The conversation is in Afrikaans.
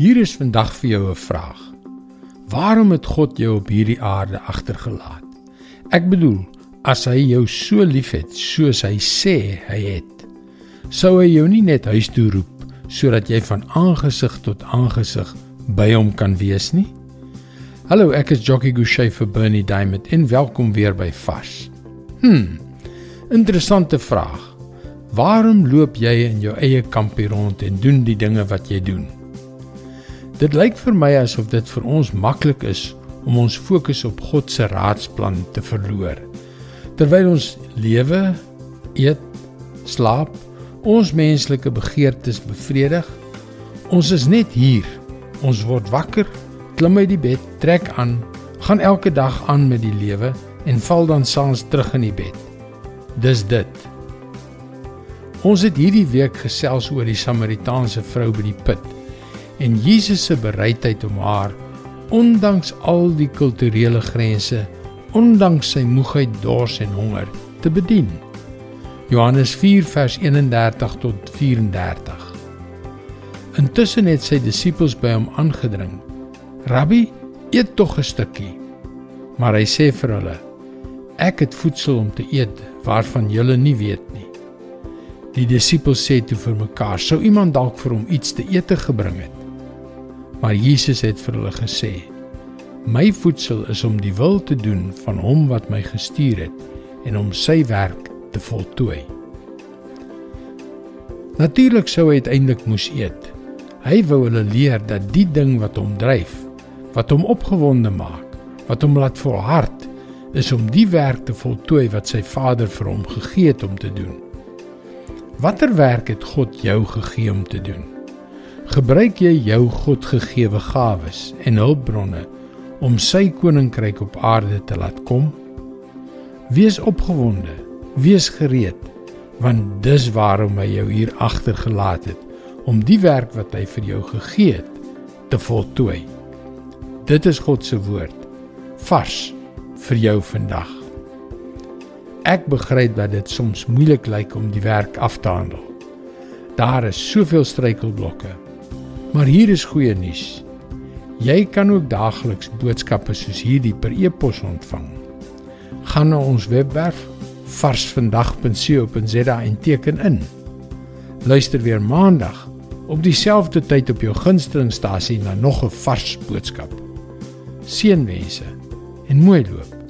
Hier is vandag vir jou 'n vraag. Waarom het God jou op hierdie aarde agtergelaat? Ek bedoel, as hy jou so liefhet soos hy sê hy het, sou hy jou nie net huis toe roep sodat jy van aangesig tot aangesig by hom kan wees nie? Hallo, ek is Jockey Gouchee vir Bernie Diamond en welkom weer by Fas. Hm. Interessante vraag. Waarom loop jy in jou eie kampie rond en doen die dinge wat jy doen? Dit lyk vir my asof dit vir ons maklik is om ons fokus op God se raadsplan te verloor. Terwyl ons lewe, eet, slaap, ons menslike begeertes bevredig, ons is net hier. Ons word wakker, klim uit die bed, trek aan, gaan elke dag aan met die lewe en val dan saans terug in die bed. Dis dit. Ons het hierdie week gesels oor die Samaritaanse vrou by die put en Jesus se bereidheid om haar ondanks al die kulturele grense, ondanks sy moegheid, dors en honger te bedien. Johannes 4 vers 31 tot 34. Intussen het sy disippels by hom aangedring. Rabbi, eet tog 'n stukkie. Maar hy sê vir hulle: Ek het voedsel om te eet waarvan julle nie weet nie. Die disippels sê toe vir mekaar: Sou iemand dalk vir hom iets te eet gebring het? Maar Jesus het vir hulle gesê: My voedsel is om die wil te doen van hom wat my gestuur het en om sy werk te voltooi. Natuurlik sou hy uiteindelik moes eet. Hy wou hulle leer dat die ding wat hom dryf, wat hom opgewonde maak, wat hom laat volhard, is om die werk te voltooi wat sy Vader vir hom gegee het om te doen. Watter werk het God jou gegee om te doen? Gebruik jy jou Godgegewe gawes en hulpbronne om sy koninkryk op aarde te laat kom? Wees opgewonde, wees gereed, want dis waarom hy jou hier agtergelaat het om die werk wat hy vir jou gegee het te voltooi. Dit is God se woord vars vir jou vandag. Ek begryp dat dit soms moeilik lyk om die werk af te handel. Daar is soveel struikelblokke. Maar hier is goeie nuus. Jy kan ook daagliks boodskappe soos hierdie per e-pos ontvang. Gaan na ons webwerf varsvandag.co.za en teken in. Luister weer maandag op dieselfde tyd op jou gunstelingstasie na nog 'n vars boodskap. Seënwense en mooi loop.